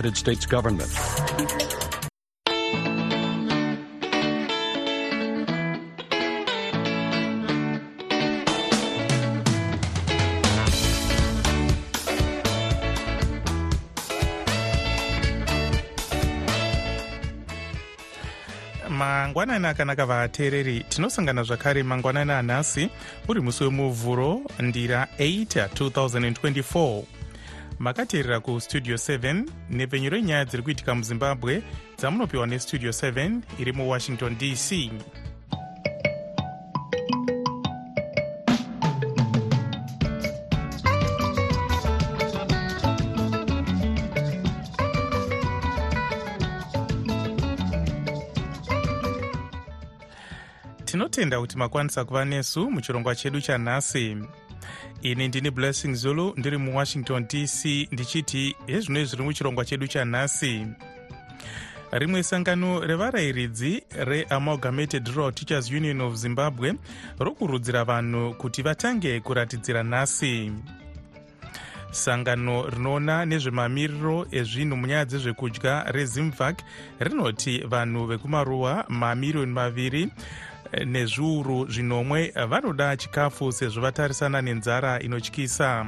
United States government. mangwanani akanaka vateereri tinosangana zvakare mangwanani anhasi uri musi wemuvhuro ndira 8 2024 makateerera kustudio 7 nepfenyuro yenyaya dziri kuitika muzimbabwe dzamunopiwa nestudio 7 iri muwashington dc tinotenda kuti makwanisa kuva nesu muchirongwa chedu chanhasi ini ndini blessing zulu ndiri muwashington dc ndichiti hezvino zviri muchirongwa chedu chanhasi? Rimwe sangano revarayiridzi reamalgamated rural teachers union of zimbabwe rokurudzira vanhu kuti vatange kuratidzira nhasi. Sangano rinoona nezvemamiriro ezvinhu munyaya dzezvekudya rezimvac rinoti vanhu vekumaruwa mamiriyoni maviri nezviuru zvinomwe vanoda chikafu sezvo vatarisana nenzara inotyisa.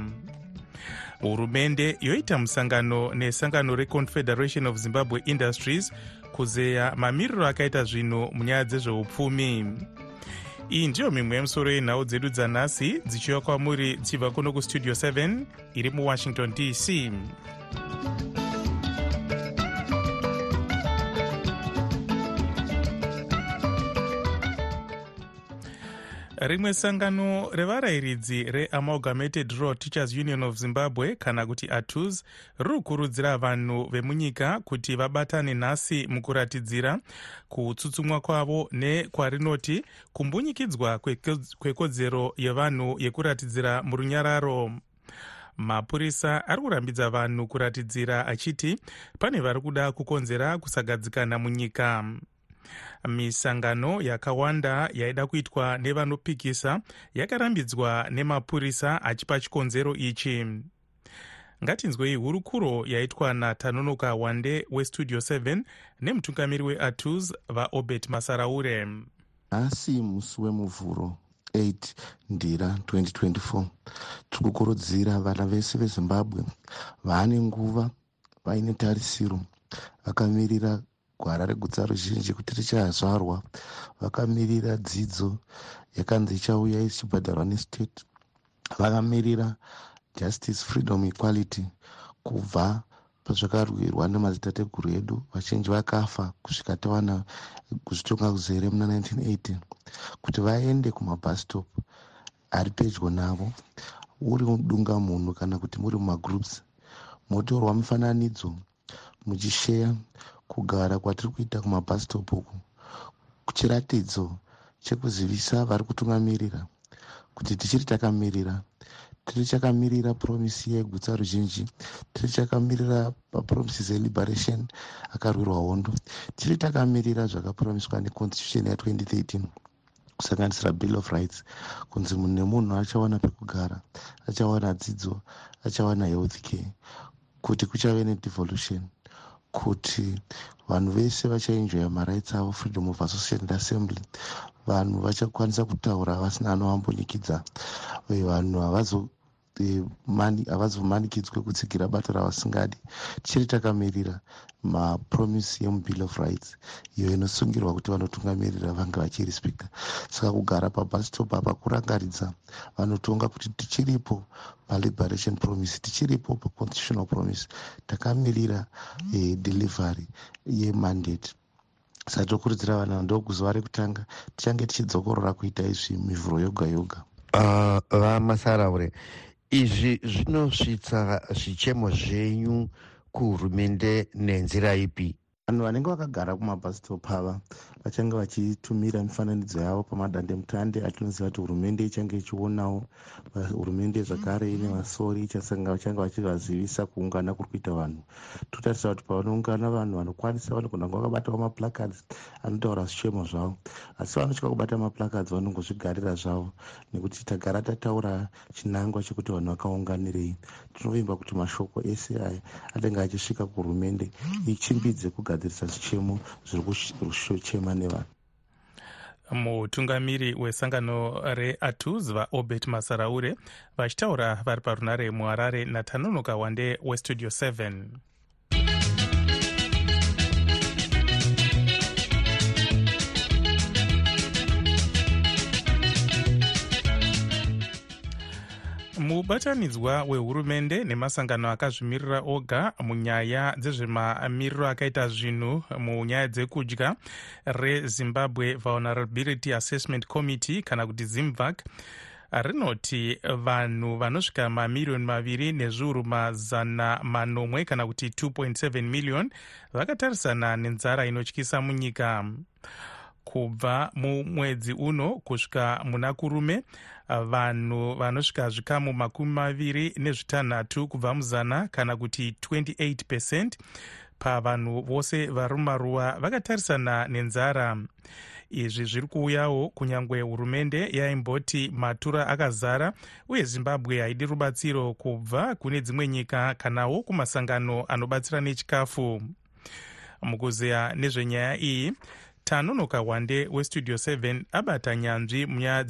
Hurumende yoita musangano nesangano reconfederation of zimbabwe industries kuzeya mamiriro akaita zvinhu munyaya dzezveupfumi. Iyi ndiyo mimwe yemusoro yenhau dzedu dzanhasi dzichiva kwamuri dzichibva kuno kustudio 7 iri muwashington dc rimwe sangano revarayiridzi reamalgamated rural teachers union of zimbabwe kana kuti atus riri kukurudzira vanhu vemunyika kuti vabatane nhasi mukuratidzira kutsutsumwa kwavo nekwarinoti kumbunyikidzwa kwekodzero yevanhu yekuratidzira murunyararo. Mapurisa ari kurambidza vanhu kuratidzira achiti pane vari kuda kukonzera kusagadzikana munyika misangano yakawanda yaida kuitwa nevanopikisa yakarambidzwa nemapurisa achipa chikonzero ichi. Ngatinzwei hurukuro yaitwa natanonoka wande westudio 7 nemutungamiri weatus vaobert masaraure. Nhasi musi wemuvhuro 8 ndira 2024 tiri kukurudzira vana vese vezimbabwe vaane nguva vaine tarisiro vakamirira gwara regutsa ruzhinji kuti richazvarwa. Vakamirira dzidzo yakanzi ichauya ichibhadharwa nestate. Vakamirira justice freedom equality kubva pazvakarwirwa nemadzitateguru edu. Vachinji vakafa kusvika tawana kuzvitonga kuzere muna 1980 kuti vaende kumabhastop ari pedyo navo. Uri mudunga munhu kana kuti muri mumagroups motorwa mufananidzo muchisheya kugara kwatiri kuita kumabhastop uku chiratidzo chekuzivisa vari kutungamirira kuti tichiri takamirira. Tiri chakamirira promisi yegutsa ruzhinji tiri chakamirira mapromises eliberation akarwirwa hondo. Tiri takamirira zvakapromiswa neconstitution ya2013 kusanganisira bill of rights kunzi munhu nemunhu achawana pekugara achawana dzidzo achawana health care kuti kuchave nedevolution kuti vanhu vese vachaenjoya marights avo freedom of association assembly. Vanhu vachakwanisa kutaura vasina anovambonikidza vanhu havazomanikidzwe kutsigira bata ravasingadi tichiri takamirira mapromisi yemubill of rights iyo inosungirwa kuti vanotungamirira vange vachirespecta saka kugara pabastop apa kurangaridza vanotonga kuti tichiripo paliberation promise tichiripo paconstitutional promise. Takamirira eh, delivery yemandate saka tokurudzira vanhu ndokuzuva rekutanga tichange tichidzokorora kuita izvi mivhuro yoga yoga. Uh, vamasaraure izvi zvinosvitsa zvichemo zvenyu kuhurumende nenzira ipi vanhu vanenge vakagara kumabhastop ava vachange vachitumira mifananidzo yavo pamadandemutande. Atinoziva kuti hurumende ichange ichionawo hurumende zvakare ine vasori vachange vachivazivisa kuungana kuri kuita vanhu. Totarisa kuti pavanoungana vanhu vanokwanisa vanogona kunge vakabatawo maplacards anotaura zvichemo zvavo. Asi vanotya kubata maplacards vanongozvigarira zvavo nekuti tagara tataura chinangwa chekuti vanhu vakaunganirei. Tinovimba kuti mashoko ese aya anenge achisvika kuhurumende ichimbidze kugadzirisa zvichemo zviri kushochema nevanhu. Mutungamiri wesangano reatus vaobert masaraure vachitaura vari parunare muharare natanonoka wande westudio 7 mubatanidzwa wehurumende nemasangano akazvimirira oga munyaya dzezvemamiriro akaita zvinhu munyaya dzekudya rezimbabwe vulnerability assessment committee kana kuti zimvac rinoti vanhu vanosvika mamiriyoni maviri nezviuru mazana manomwe kana kuti 2.7 miliyoni vakatarisana nenzara inotyisa munyika kubva mumwedzi uno kusvika muna kurume vanhu vanosvika zvikamu makumi maviri nezvitanhatu kubva muzana kana kuti 28 pecent pavanhu vose vari mumaruwa vakatarisana nenzara. Izvi zviri kuuyawo kunyange hurumende yaimboti matura akazara uye zimbabwe haidi rubatsiro kubva kune dzimwe nyika kanawo kumasangano anobatsira nechikafu. Mukuzeya nezvenyaya iyi tanonoka wande westudio 7 abata nyanzvi munyaya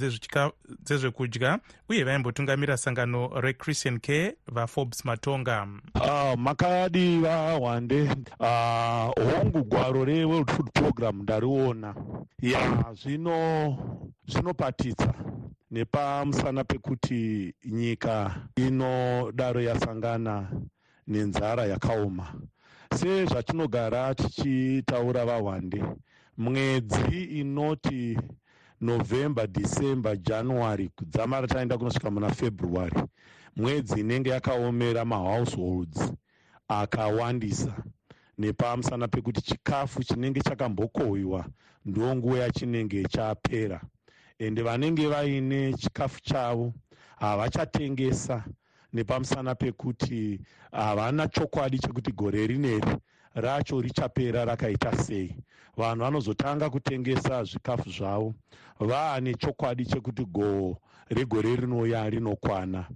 dzezvekudya uye vaimbotungamira sangano rechristian care vaforbes matonga. Uh, makadiva wande. Uh, hongu gwaro reworld food program ndariona. Ya zvino zvinopatidza nepamusana pekuti nyika inodaro yasangana nenzara yakaoma. Sezvatinogara tichitaura vahwande mwedzi inoti november december january kudzamara taenda kunosvika muna february. Mwedzi inenge yakaomera mahouseholds akawandisa. Nepamusana pekuti chikafu chinenge chakambokohwiwa ndo nguva yachinenge chapera. Ende vanenge vaine chikafu chavo havachatengesa. Nepamusana pekuti havana chokwadi chekuti gore rineri racho richapera rakaita sei. Vanhu vanozotanga kutengesa zvikafu zvavo. Vaane chokwadi chekuti goo regore rinouya rinokwana.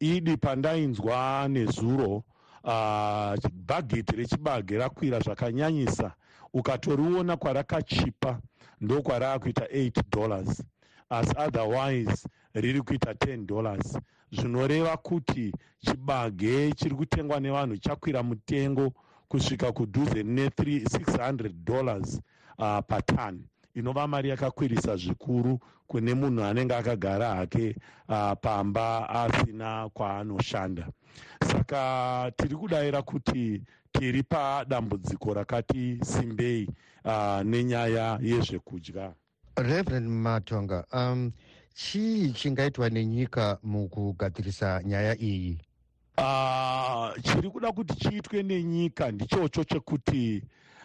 Idi pandainzwa nezuro uh, bhageti rechibage rakwira zvakanyanyisa. Ukatoriona kwarakachipa ndokwarakuita 8 dollars. Asi otherwise riri kuita 10 dollars. Zvinoreva kuti chibage chiri kutengwa nevanhu chakwira mutengo kusvika kudhuze ne600 dollars uh, patan inova mari yakakwirisa zvikuru kune munhu anenge akagara hake uh, pamba asina kwaanoshanda. Saka tiri kudayira kuti tiri padambudziko rakati simbei uh, nenyaya yezvekudya. Reverend matonga um, chii chingaitwa nenyika mukugadzirisa nyaya iyi uh, chiri kuda kuti chiitwe nenyika ndichocho chekuti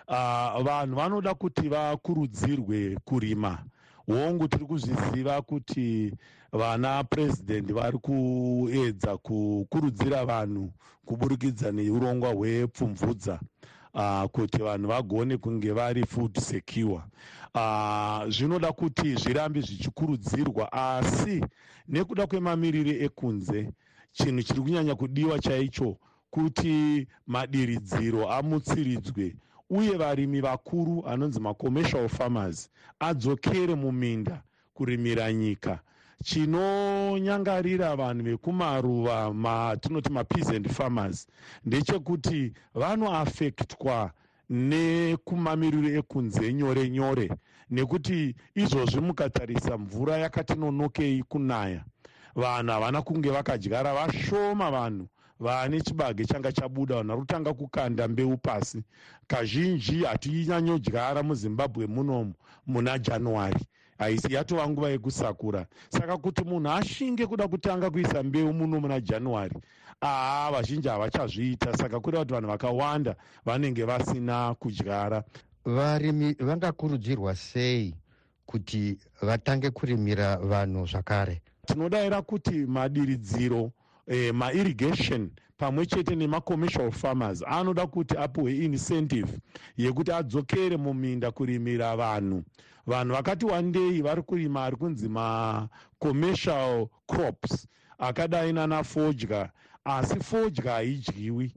uh, vanhu vanoda kuti vakurudzirwe kurima. Hongu tiri kuzviziva kuti vana purezidendi vari kuedza kukurudzira vanhu kuburikidza neurongwa hwepfumvudza uh, kuti vanhu vagone kunge vari food secure. Uh, zvinoda kuti zvirambe zvichikurudzirwa asi nekuda kwemamiriro ekunze chinhu chiri kunyanya kudiwa chaicho kuti madiridziro amutsiridzwe. Uye varimi vakuru anonzi macommercial farmers adzokere muminda kurimira nyika. Chinonyangarira vanhu vekumaruva matinoti mapeasant farmers ndechekuti vanoafektwa nekumamiriro ekunze nyore nyore nekuti izvozvi mukatarisa mvura yakati nonokei kunaya vanhu havana kunge vakadyara vashoma vanhu vane chibage changa chabuda. Vanhu vari kutanga kukanda mbeu pasi. Kazhinji hatinyanyodyara muzimbabwe munomu muna january. Haisi yatova nguva yekusakura. Saka kuti munhu ashinge kuda kutanga kuisa mbeu muno muna january aa vazhinji havachazviita. Saka kureva kuti vanhu vakawanda vanenge vasina kudyara. Varimi vangakurudzirwa sei kuti vatange kurimira vanhu zvakare tinodayira kuti madiridziro eh, mairrigation pamwe chete nemacommercial farmers anoda kuti apiwe incentive yekuti adzokere muminda kurimira vanhu. Vanhu vakati wandei vari kurima ari kunzi macommercial crops akadai nanafodya asi fodya haidyiwi.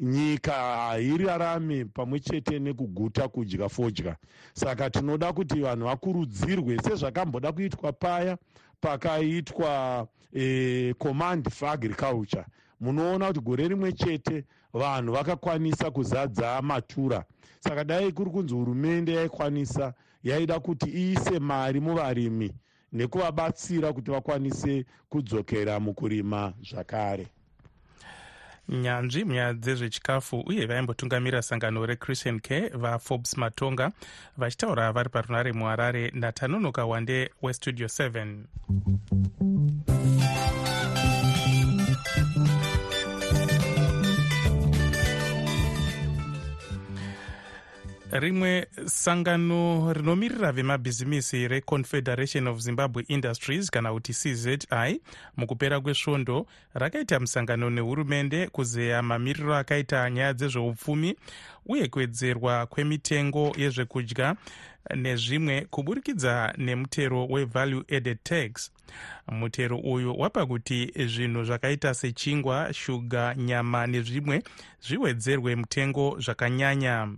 Nyika hairarame pamwe chete nekuguta kudya fodya. Saka tinoda kuti vanhu vakurudzirwe sezvakamboda kuitwa paya pakaitwa e, command for agriculture. Munoona kuti gore rimwe chete vanhu vakakwanisa kuzadza matura. Saka dai kuri kunzi hurumende yaikwanisa yaida kuti iise mari muvarimi nekuvabatsira kuti vakwanise kudzokera mukurima zvakare nyanzvi munyaya dzezvechikafu uye vaimbotungamira sangano rechristian care vaforbes matonga vachitaura vari parunare muharare natanonoka wande westudio 7 rimwe sangano rinomirira vemabhizimisi reconfederation of zimbabwe industries kana kuti czi mukupera kwesvondo rakaita musangano nehurumende kuzeya mamiriro akaita nyaya dzezveupfumi uye kuwedzerwa kwemitengo yezvekudya nezvimwe kuburikidza nemutero wevalue added tax. Mutero uyu wapa kuti zvinhu zvakaita sechingwa shuga nyama nezvimwe zviwedzerwe mutengo zvakanyanya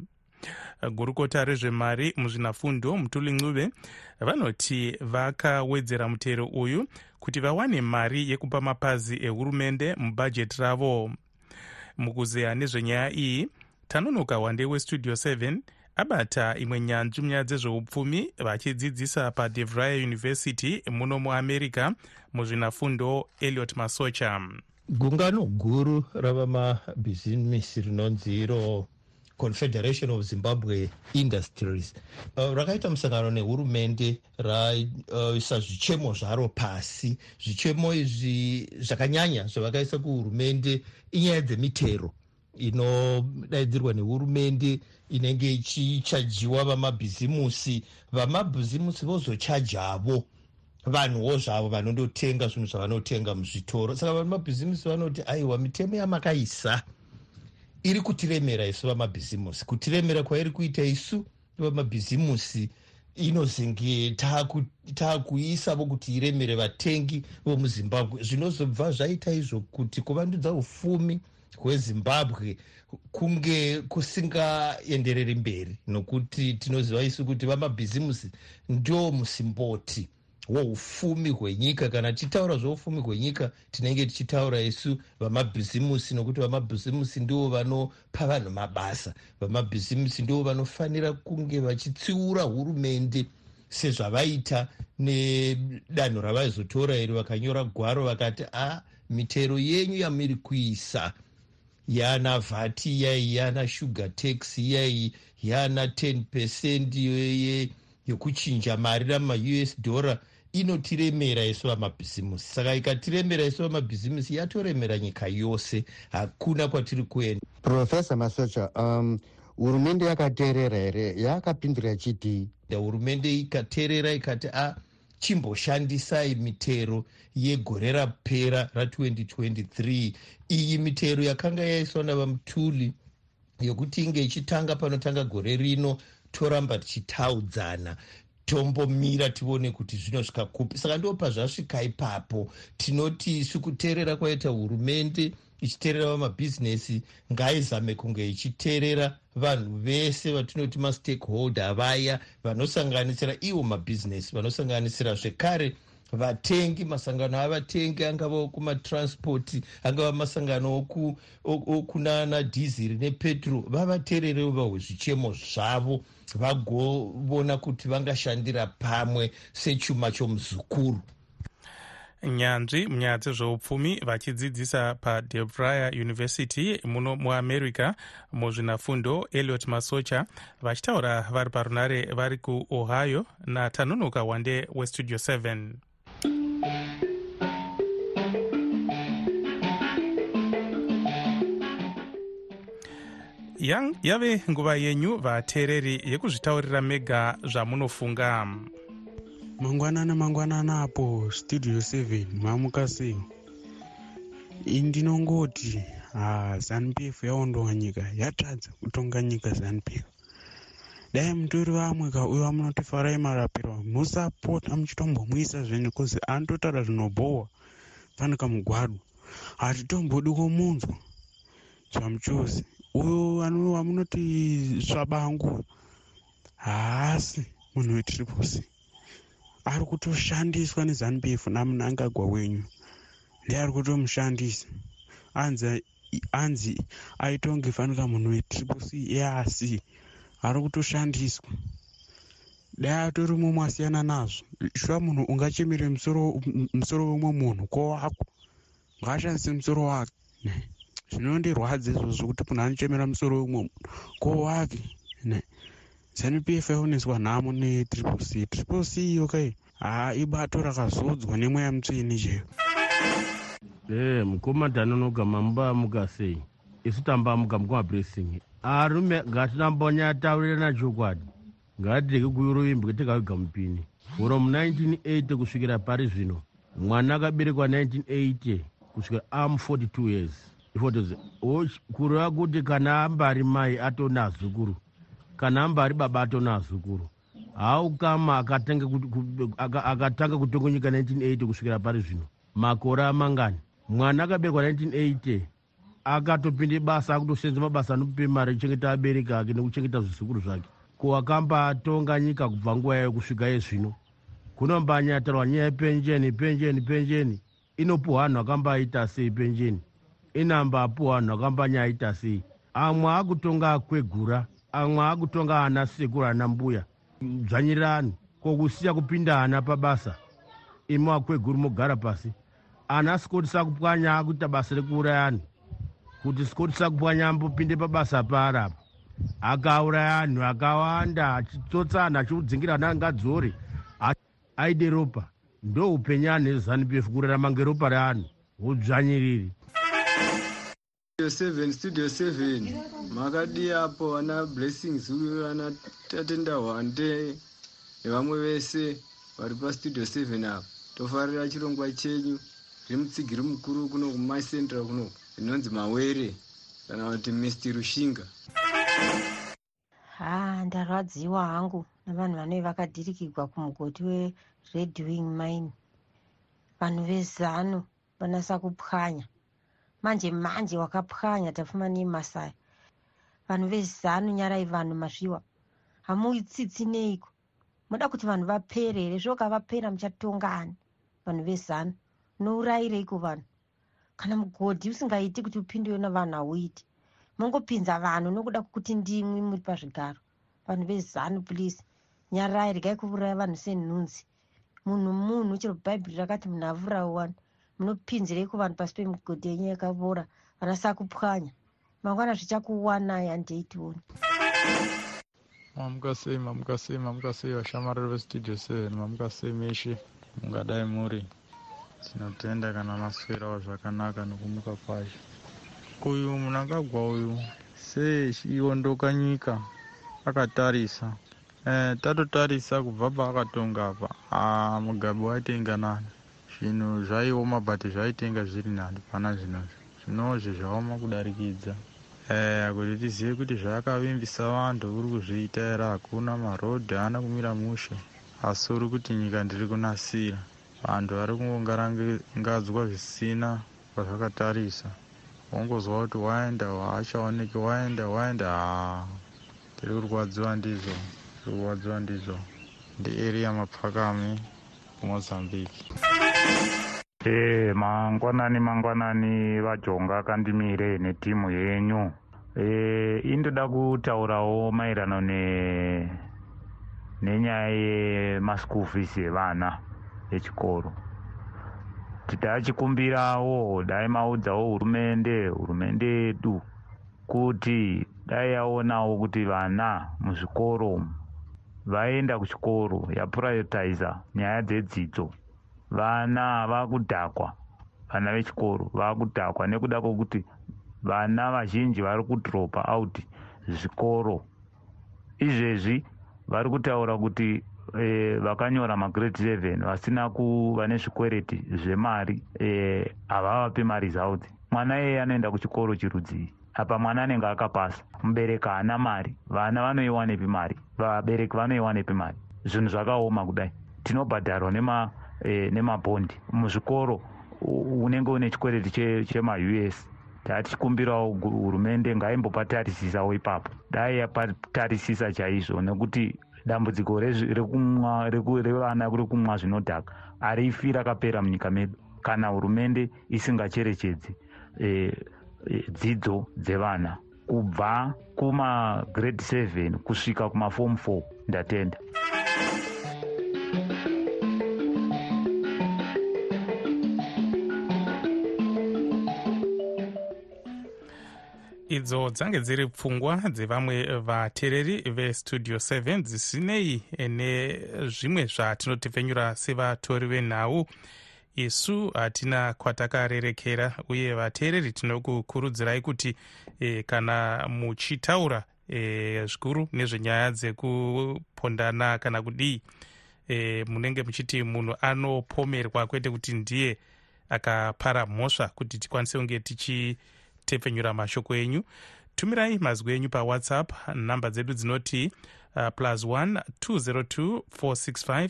gurukota rezvemari muzvinafundo mutuli ncube vanoti vakawedzera mutero uyu kuti vawane mari yekupa mapazi ehurumende mubhajeti ravo. Mukuzeya nezvenyaya iyi tanonoka wande westudio 7 abata imwe nyanzvi munyaya dzezveupfumi vachidzidzisa padevry university muno muamerica muzvinafundo eliot masocha. Gungano guru ravamabhizimisi rinonzi iro confederation of zimbabwe industries. Uh, rakaita musangano nehurumende raisa uh, zvichemo zvaro pasi. Zvichemo izvi zvakanyanya zvavakaisa kuhurumende inyaya dzemitero inodaidzirwa nehurumende inenge ichichajiwa vamabhizimusi. Vamabhizimusi vozochajavo vanhuwo zvavo vanondotenga zvinhu zvavanotenga muzvitoro. Saka vamabhizimusi vanoti aiwa mitemo yamakaisa iri kutiremera isu vamabhizimusi kutiremera kwairi kuita isu vamabhizimusi inozenge taakuisavo kuti iremere vatengi vomuzimbabwe. Zvinozobva zvaita izvo kuti kuvandudza ufumi hwezimbabwe kunge kusingaendereri mberi nokuti tinoziva isu kuti vamabhizimusi ndo musimboti hwoufumi hwenyika. Kana tichitaura zveufumi hwenyika tinenge tichitaura isu vamabhizimusi nokuti vamabhizimusi ndivo vanopa vanhu mabasa. Vamabhizimusi ndivo vanofanira kunge vachitsiura hurumende sezvavaita nedanho ravaizotora iri vakanyora gwaro vakati a mitero yenyu yamiri kuisa. Yana vhati iyai yana sugar tax iyai yana 10 pecend yekuchinja mari ramaus dollar inotiremera isu vamabhizimusi. Saka ikatiremera isu vamabhizimusi yatoremera nyika yose. Hakuna kwatiri kuenda. Profesa masocha um, hurumende yakateerera here? Yakapindura chiti hurumende ikateerera ikati a chimboshandisai mitero yegore rapera ra2023 iyi mitero yakanga yaiswa navamutuli yokuti inge ichitanga panotanga gore rino toramba tichitaudzana tombomira tione kuti zvinosvika kupi saka ndo pazvasvika ipapo tinoti isu kuteerera kwaita hurumende ichiteerera vamabhizinesi ngaizame kunge ichiteerera vanhu vese vatinoti mastakeholder vaya vanosanganisira ivo mabhizinesi vanosanganisira zvekare vatengi masangano avatengi angava kumatranspoti angava masangano okunana dhiziri nepetro vavateererewo vahwezvichemo zvavo vagovona kuti vangashandira pamwe sechuma chomuzukuru. Nyanzvi munyaya dzezveupfumi vachidzidzisa padebrier university muno muamerica muzvinafundo eliot masocha vachitaura vari parunare vari kuohio natanonoka wande westudio 7 yave nguva yenyu vateereri yekuzvitaurira mega zvamunofunga. Mangwanana mangwanana apo studio 7 mamuka sei indinongoti ha zanupf yaondowa nyika yatadza kutonga nyika zanupf dai mutori vamwe kauyo vamunoti farai marapiro musapota muchitombomuisa zvenyu kuzi anototaura zvinobhohwa fanika mugwadu hatitombodi komunzwa zvamuchozi uyo wamunoti svabangu haasi munhu wetriposi ari kutoshandiswa nezanup f namunangagwa wenyu. Ndeari kutomushandisa. Anzi anzi aitonge fanika munhu wetriple c eac ari kutoshandiswa dai atori mumwe asiyana nazvo. Shuwa munhu ungachemere musoro wemwe munhu kowako ngaashandise musoro wake. Zvinondirwadza izvozvo kuti munhu anochemera musoro wemwe munhu. Kowake zanup f yaoneswa nhamo netriple c. Triple c iyo kai? Haa ibato rakazodzwa nemweya mutsvini chero e mukomadhanonoga mambamuka sei? Isu tambamuka mukumablessing arume ngatinambonyataurirana chokwadi ngatireke kuyuroimbwe tikaviga mupini. From 1980 kusvikira pari zvino mwana akaberekwa 1980 kusvikira am 42 years. Kureva kuti kana ambari mai atonazukuru kana ambari baba atonazukuru haukama akatanga kutonga nyika 1980 kusvikira pari zvino. Makore amangani. Mwana akaberekwa 1980 akatopinde basa akutosenza mabasa anope mari ekuchengeta abereki ake nekuchengeta zvizukuru zvake. Ko akambatonga nyika kubva nguva yayo kusvika yezvino kunombanyatarwa nyaya yepenjeni penjeni penjeni. Inopuhwa vanhu akambaita sei penjeni? Inambapuhwa vanhu akambanyaita sei? Amwe akutonga akwegura amwe akutonga ana sekuru ana mbuya. Dzvanyirirani kokusiya kupinda ana pabasa imi akweguru mogara pasi. Ana sikoti sakupwanya akuita basa rekuurayani kuti sikoti sakupwanya ambopinde pabasa paarapo akauraya anhu akawanda achitsotsa anhu achiudzingira ana angadzore aide ropa. Ndo upenyu anhu ezanup f kurarama ngeropa reanhu. Udzvanyiriri studio 7 studio 7 makadi apo ana blessings ana tatenda hwande nevamwe vese vari pastudio 7 apo. Tofarira chirongwa chenyu. Remutsigiri mukuru kuno kumacentral kuno rinonzi mawere kana kuti mr rushinga. Ha ndarwadziwa hangu navanhu vanove vakadhirikigwa kumugoti weredwing mine. Vanhu vezano vanasa kupwanya manje manje wakapwanya tafuma nemasaya vanhu vezano nyarai vanhu mazviwa. Hamuitsitsi neiko? Muda kuti vanhu vapere here? Zvoka vapera muchatongani vanhu vezano. Nourayireiko vanhu kana mugodhi usingaiti kuti upindiwe navanhu hauiti. Mongopinza vanhu nokuda kwokuti ndimwi muri pazvigaro. Vanhu vezano please. Nyarai regai kuuraya vanhu senhunzi. Munhu munhu chero bhaibheri rakati munhu avurawo vanhu munopinzireiko vanhu pasi pemigodhi yenyu yakavora. Vanasa kupwanya mangwana zvichakuwanai handeitioni mamuka sei mamuka sei mamuka sei vashamariri vestudio seven. Mamuka sei meshe mungadai muri tinotenda kana maswerawo zvakanaka nokumuka kwacho uyu munangagwa uyu sei chiondoka nyika akatarisa. E, tatotarisa kubva paakatonga apa. Ah, mugabe waitenga nani? Zvinhu zvaioma but zvaitenga zviri nani? Pana zvinozvi zvinozvi zvaoma kudarikidza. E, kuti tizive kuti zvaakavimbisa vantu uri kuzviita here? Hakuna marodhi haana kumira mushe. Asi uri kuti nyika ndiri kunasira vantu vari kungongarangadzwa zvisina kwazvakatarisa. Wongozwa kuti waenda haachaoneki waenda waenda. Ha tiri kurwadziwa ndizvo tiri kurwadziwa ndizvo ndearea mapfakami kumozambique e mangwanani mangwanani vajonga akandimire netimu yenyu. E, indoda kutaurawo maererano ne nenyaya yemaschool fees evana echikoro tidachikumbirawo dai maudzawo hurumende hurumende yedu kuti dai yaonawo kuti vana muzvikoro umu vaenda kuchikoro yapurayotaiza nyaya dzedzidzo. Vana vakudhakwa vana vechikoro vakudhakwa nekuda kwokuti vana vazhinji vari kudropa out zvikoro. Izvezvi vari kutaura kuti e, vakanyora magrade 7 vasina kuva nezvikwereti zvemari havavapi e, maresults mwana iyeye anoenda kuchikoro chirudzii? Apa mwana anenge akapasa. Mubereki haana mari vana vanoiwanepi mari vabereki vanoiwanepi mari. Zvinhu zvakaoma kudai. Tinobhadharwa nema e, nemabhondi muzvikoro unenge une chikwereti chemaus che tatichikumbirawo hurumende ngaimbopatarisisawo ipapo. Dai yapatarisisa chaizvo nekuti dambudziko revana rekumwa zvinodhaka. Harifi rakapera munyika medu. Kana hurumende isingacherechedzi e, e, dzidzo dzevana kubva kumagrade 7 kusvika kumafomu 4 ndatenda idzo dzange dziri pfungwa dzevamwe vateereri vestudio 7 dzisinei nezvimwe zvatinotepfenyura sevatori venhau. Isu hatina kwatakarerekera uye vateereri tinokukurudzirai kuti e, kana muchitaura e, zvikuru nezvenyaya dzekupondana kana kudii e, munenge muchiti munhu anopomerwa kwete kuti ndiye akapara mhosva kuti tikwanise kunge tichi tepfenyura mashoko enyu. Tumirai mazwi enyu pawhatsapp. Nhamba dzedu dzinoti uh, plus 1 202 465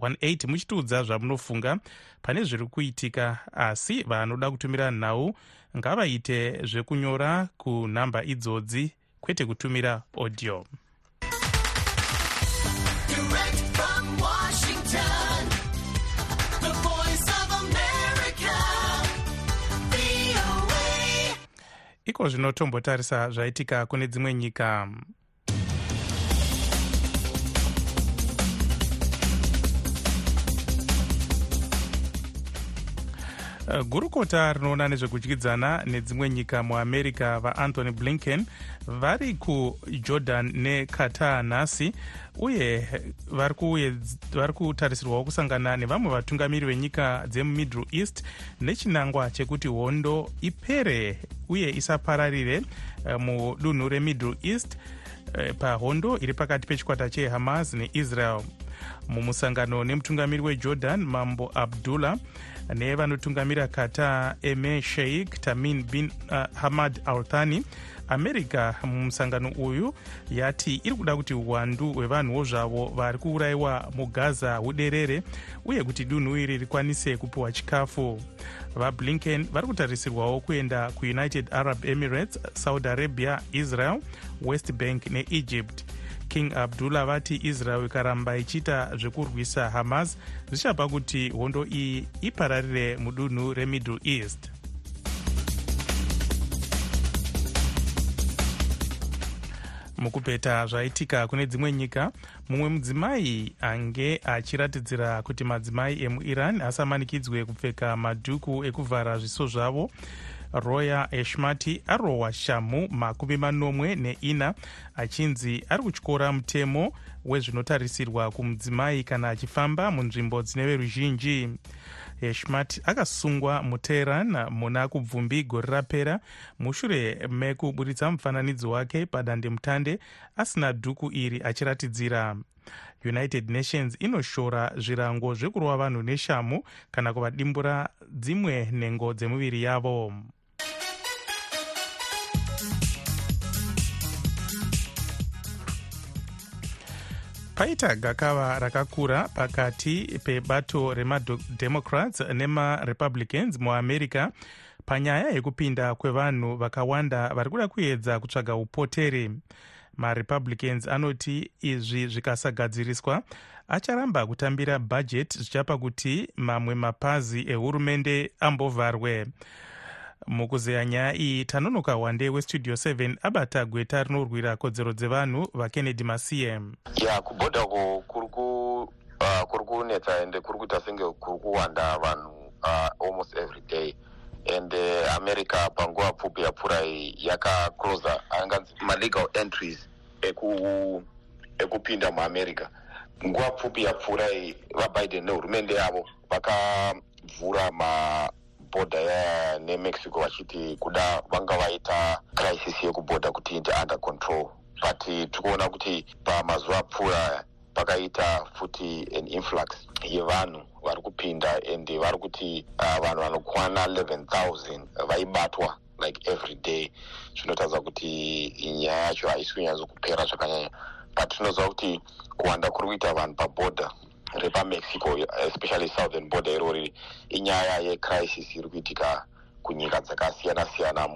0318 muchitiudza zvamunofunga. Pane zviri kuitika asi vanoda kutumira nhau ngavaite zvekunyora kunhamba idzodzi kwete kutumira audio iko zvino tombotarisa zvaitika kune dzimwe nyika gurukota rinoona nezvekudyidzana nedzimwe nyika muamerica vaanthony blinken vari kujordan neqatar nhasi uye vari kutarisirwawo kusangana nevamwe vatungamiri venyika dzemumiddle east nechinangwa chekuti hondo ipere uye isapararire eh, mudunhu remiddle east eh, pahondo iri pakati pechikwata chehamas neisrael. Mumusangano nemutungamiri wejordan mambo abdullah nevanotungamira qatar emir sheikh tamin bin uh, hamad al thani america mumusangano uyu yati iri kuda kuti uwandu hwevanhuwo zvavo vari kuurayiwa mugaza huderere uye kuti dunhu iri rikwanise kupiwa chikafu. Vablinken vari kutarisirwawo kuenda kuunited arab emirates saudi arabia israel west bank neegypt king abdullah vati israel ikaramba ichiita zvekurwisa hamas zvichapa kuti hondo iyi ipararire mudunhu remiddle east. Mukupeta zvaitika kune dzimwe nyika mumwe mudzimai ange achiratidzira kuti madzimai emuiran asamanikidzwe kupfeka madhuku ekuvhara zviso zvavo roya eshmati arohwa shamu makumi manomwe neina achinzi ari kutyora mutemo wezvinotarisirwa kumudzimai kana achifamba munzvimbo dzine veruzhinji. Heshmat akasungwa muteheran muna kubvumbi gore rapera. Mushure mekuburitsa mufananidzo wake padandemutande asina dhuku iri achiratidzira. United nations inoshora zvirango zvekurova vanhu neshamu kana kuvadimbura dzimwe nhengo dzemuviri yavo paita gakava rakakura pakati pebato remademocrats nemarepublicans muamerica panyaya yekupinda kwevanhu vakawanda vari kuda kuedza kutsvaga upotere. Marepublicans anoti izvi zvikasagadziriswa acharamba kutambira bhajeti zvichapa kuti mamwe mapazi ehurumende ambovharwe mukuzeya nyaya iyi tanonoka wande westudio 7 abata gweta rinorwira kodzero dzevanhu vakennedy masiye. Ya kubhodha ko kuri kuri kunetsa ende kuri kuita senge kuri kuwanda vanhu uh, almost every day. And uh, america panguva pfupi yapfuura iyi yakaclosa anganzi malegal entries eku ekupinda muamerica. Nguva pfupi yapfuura iyi vabiden nehurumende yavo vakavhura mabhodha nemexico vachiti kuda vanga vaita crisis yekubhodha kuti inde under control. But tikuona kuti pamazuva apfuura pakaita futi an influx yevanhu vari kupinda and vari kuti uh, vanhu vanokwana 11000 vaibatwa like every day. Zvinotaridza kuti nyaya yacho haisi kunyatsokupera zvakanyanya. But tinoziva kuti kuwanda kuri kuita vanhu pabhodha repamexico especially southern border irori inyaya yecrisis iri kuitika kunyika dzakasiyana siyana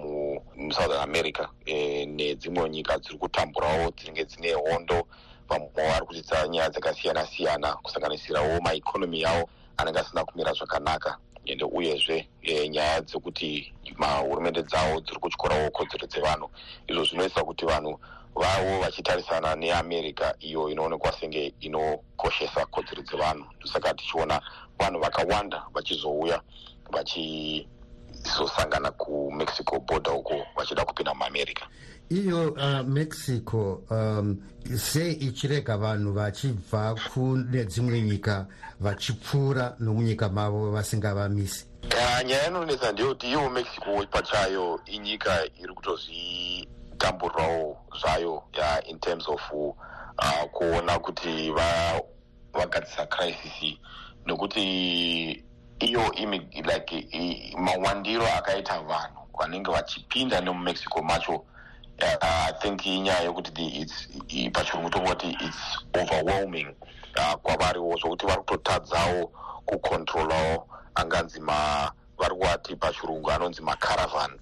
musouthern america e, nedzimwe nyika dziri kutamburawo dzinenge dzine hondo vamwe vari kuchitsa nyaya dzakasiyana siyana kusanganisirawo maikonomi yavo anenge asina kumira zvakanaka. Ende uyezve e, nyaya dzekuti mahurumende dzavo dziri kutyorawo kodzero dzevanhu. Izvo zvinoisa kuti vanhu vavo vachitarisana neamerica iyo inoonekwa senge inokoshesa kodzero dzevanhu. Ndosaka tichiona vanhu vakawanda vachizouya vachizosangana kumexico border uko vachida kupinda muamerica. Iyo uh, mexico um, sei ichirega vanhu vachibva kune dzimwe nyika vachipfuura nomunyika mavo vasingavamisi? Nyaya inonetsa ndeyekuti iwo mexico pachayo inyika iri kutozvitamburirawo zvayo ya in terms of uh, kuona kuti vagadzisa va crisis. Nekuti iyo like mawandiro akaita vanhu vanenge vachipinda nemumexico macho uh, i think inyaya yekuti pachirungu kuti its overwhelming uh, kwavariwo zvokuti vari kutotadzawo kucontrolawo anganzi vari kuati pachirungu anonzi macaravan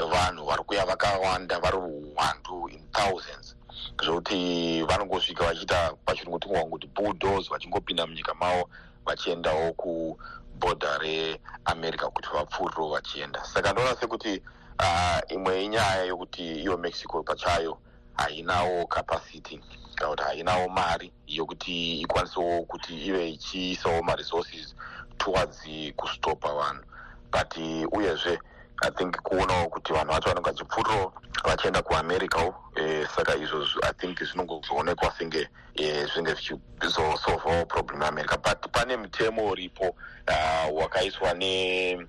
evanhu vari kuya vakawanda vari uwandu in thousands. Zvokuti vanongosvika vachiita pachirungu tingowangu kuti bulldos vachingopinda munyika mavo vachiendawo kubhodha reamerica kuti vapfuurirewo vachienda. Saka ndoona sekuti uh, imwe inyaya yokuti iyo mexico pachayo hainawo capacity kana kuti hainawo mari yokuti ikwanisewo kuti ive ichiisawo maresources towards kustopa vanhu. But uyezve i think kuonawo kuti vanhu vacho vanenge vachipfuurirawo vachienda kuamericawo e, saka izvo i think zvinongozoonekwa senge e, zvinge zvichizosolvawo problem yeamerica but pane mutemo uripo wakaiswa uh,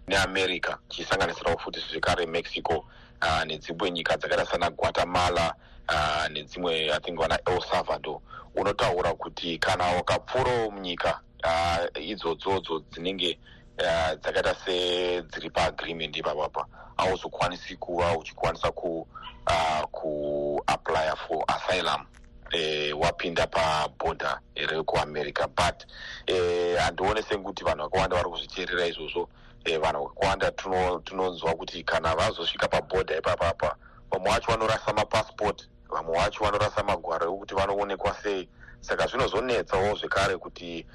neamerica ne chisanganisirawo futi zvekare mexico uh, nedzimwe nyika dzakaita sana guatemala uh, nedzimwe i think vana el salvador. Unotaura kuti kana wakapfuurawo munyika uh, idzodzodzo dzinenge dzakaita sedziri paagreement ipapapa. Hauzokwanisi kuva uchikwanisa ku uh, kuaplya for asylum. Eh, wapinda pabhodha rekuamerica but handione eh, sekuti vanhu vakawanda vari kuzviteerera izvozvo. Eh, vanhu vakawanda tinonzwa tuno, kana vazosvika pabhodha ipapapa vamwe vacho vanorasa mapassport vamwe vacho vanorasa magwaro ekuti vanoonekwa sei. Saka zvinozonetsawo zvekare kuti eh,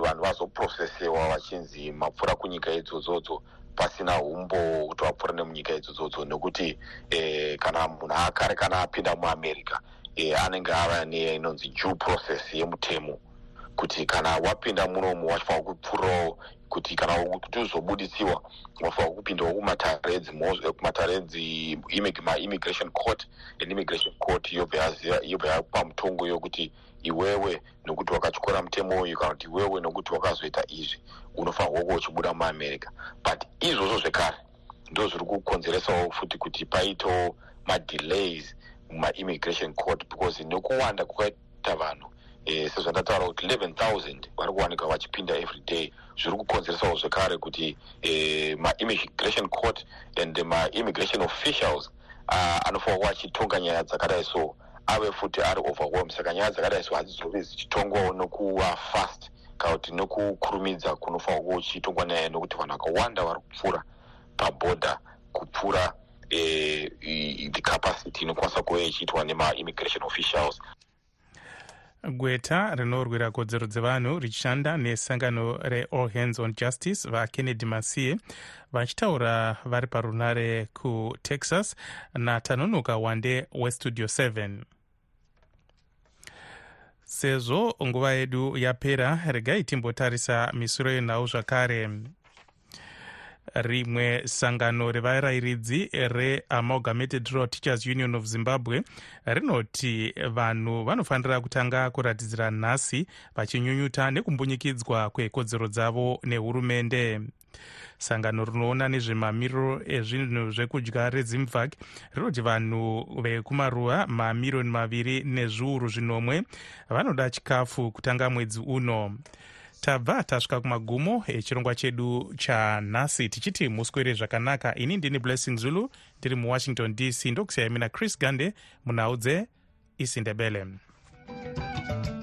vanhu vazoprosesewa vachinzi mapfuura kunyika idzodzodzo pasina umbo kuti vapfuura nemunyika idzodzodzo. Nekuti eh, kana munhu akare kana apinda muamerica e, anenge ava neinonzi due process yemutemo. Kuti kana wapinda munomu wachifanwa kupfuurawo kuti kana kuti uzobuditsiwa wafanwa kupindawo kumataredzi kumataredzi maimmigration court and immigration court yobva yapa mutongo yokuti iwewe nokuti wakatyora mutemo uyu kana kuti iwewe nokuti wakazoita izvi unofanirwa kuva uchibuda muamerica. But izvozvo zvekare ndo zviri kukonzeresawo futi kuti paitawo madelays mumaimmigration court because nekuwanda kwakaita vanhu e, sezvandataura kuti 11000 vari kuwanika vachipinda every day zviri kukonzeresawo zvekare kuti e, maimmigration court and maimmigration officials uh, anofanira kuva achitonga nyaya dzakadai so ave futi ari overwhelm saka nyaya dzakadai so hadzizove zichitongwawo nokuva fast kana kuti nokukurumidza kunofanira kuva uchitongwa nyaya nokuti vanhu vakawanda vari kupfuura pabhodha kupfuura eh, the capacity inokwanisa kuva ichiitwa nemaimmigration officials. Gweta rinorwira kodzero dzevanhu richishanda nesangano reall hands on justice vakennedy masiye vachitaura vari parunare kutexas natanonoka wande westudio 7 sezvo nguva yedu yapera regai timbotarisa misoro yenhau zvakare. Rimwe sangano revarayiridzi reamalgamated rural teachers union of zimbabwe rinoti vanhu vanofanira kutanga kuratidzira nhasi vachinyunyuta nekumbunyikidzwa kwekodzero dzavo nehurumende sangano rinoona nezvemamiriro ezvinhu zvekudya rezimvak rinoti vanhu vekumaruwa mamiriyoni maviri nezviuru zvinomwe vanoda chikafu kutanga mwedzi uno. Tabva tasvika kumagumo echirongwa chedu chanhasi tichiti muswere zvakanaka. Ini ndini blessing zulu ndiri muwashington dc ndokusiyai mina chris gande munhau dzeisindebele thank you